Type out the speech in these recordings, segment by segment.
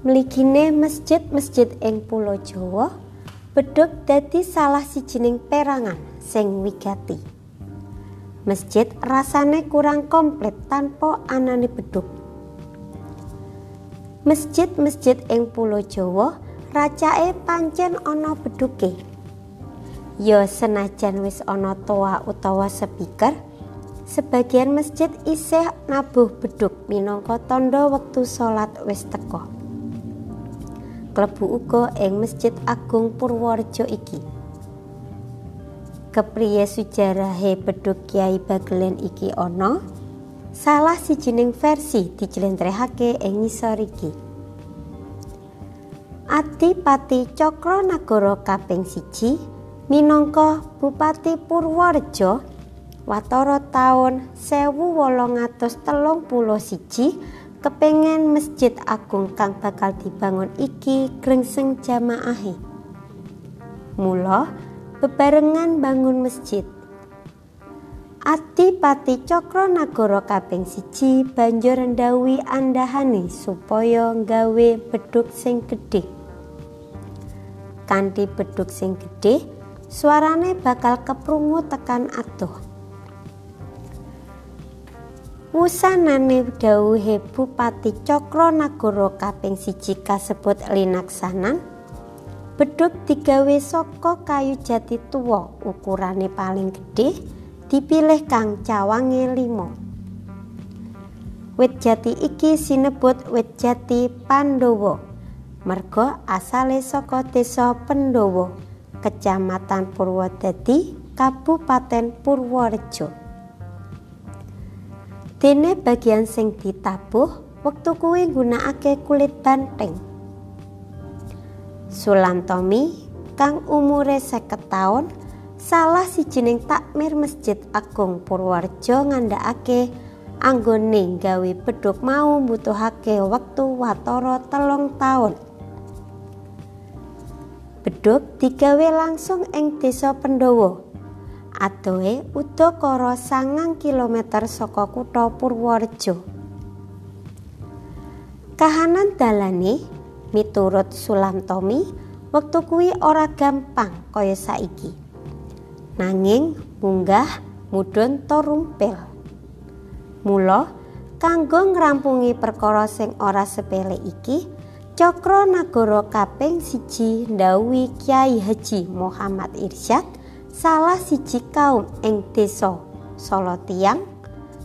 Mligine masjid-masjid ing Pulo Jawa bedhug dadi salah sijining perangan sing wigati. Masjid rasane kurang komplit tanpa anane bedhug. Masjid-masjid ing Pulo Jawa racake pancen ana bedhuke. Ya senajan wis ana toa utawa speaker, sebagian masjid isih nabuh bedhug minangka tandha wektu salat wis teka. Klebu uga ing Masjid Agung Purworejo iki. Kepriye sujarahe Bedhug Kyai Bagelen iki ana? Salah sijining versi dijlentrehake ing ngisor iki. Adipati Cakranagara kaping siji minangka Bupati Purworejo watara taun 1831 kepengen masjid agung kang bakal dibangun iki grengseng jamaahe. Mula bebarengan bangun masjid. Adipati Cakranagara kaping siji banjur ndhawuhi andahane supaya nggawe bedhug sing gedhe. Kanthi bedhug sing gedhe, suarane bakal keprungu tekan adoh. Wusanane dawuhe Bupati Cakranagara kaping siji kasebut linaksanan bedhug digawe saka kayu jati tuwa ukurane paling gedhe dipilih kang cawange limo wit jati iki sinebut wit jati Pandowo merga asale saka desa Pendowo Kecamatan Purwodadi Kabupaten Purworejo Dene bagian sing ditabuh wektu kuwi nggunakake kulit banteng. Sulantomi kang umure seket taun salah sijining takmir Masjid Agung Purworejo ngandhakake anggone gawe bedhug mau mbutuhake wektu watara telung taun. Bedhug digawe langsung ing Desa Pendowo adohe udakara sangang kilometer saka kutha Purworejo. Kahanan dalane miturut Sulamtomi wektu kuwi ora gampang kaya saiki. Nanging munggah mudhun torumpil. Mula kanggo ngrampungi perkara sing ora sepele iki, Cakra Nagara kaping siji ndhawuhi Kyai Haji Muhammad Irsyad salah siji kaum ing desa Solo Tiang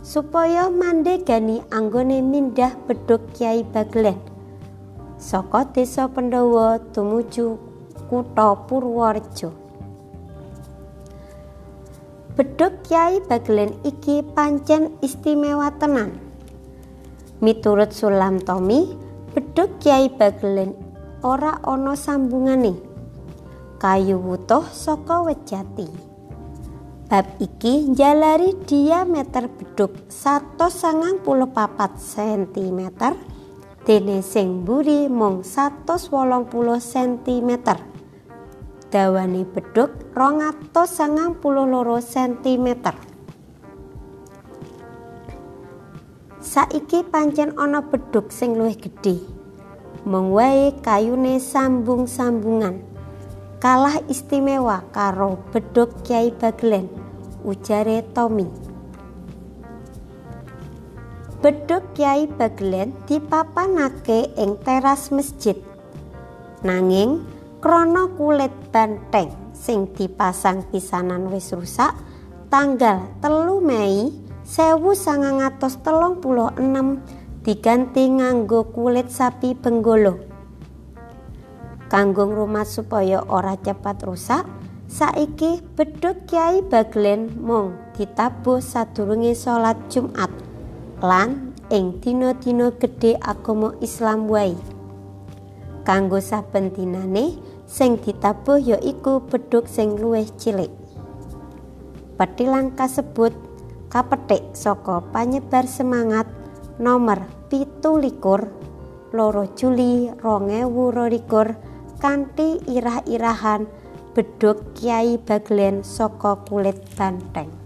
supaya mandegani anggone mindah bedhug Kyai Baglen saka desa Pendawa tumuju kutha Purworejo. Bedhug Kyai Baglen iki pancen istimewa tenan. Miturut Sulam Tomi, bedhug Kyai Baglen ora ana sambungane. Kayu wutuh saka wit jati. Bab iki njalari diameter bedhug 194 cm dene sing mburi mung 180 cm. Dawane bedhug 292 cm. Saiki pancen ana bedhug sing luwih gedhe. Mung wae kayune sambung-sambungan. Kalah istimewa karo bedhog Kyai Baglen ujare Tommy. Bedhog Kyai Baglen dipapanake ing teras masjid. Nanging krana kulit banteng sing dipasang pisanan wis rusak tanggal telu Mei 1936 diganti nganggo kulit sapi benggolo kanggo rumah supaya ora cepat rusak saiki bedhug Kyai Baglen mung ditabuh sadurunge salat Jumat lan ing dina-dina gedhe agama Islam wae. Kanggo saben dinane sing ditabuh ya iku bedhug sing luwih cilik. Petilan kasebut kapetik saka panyebar semangat nomor pitu likur loro Juli rongewu rolikur kanthi irah-irahan bedhug Kyai Baglen saka kulit banteng.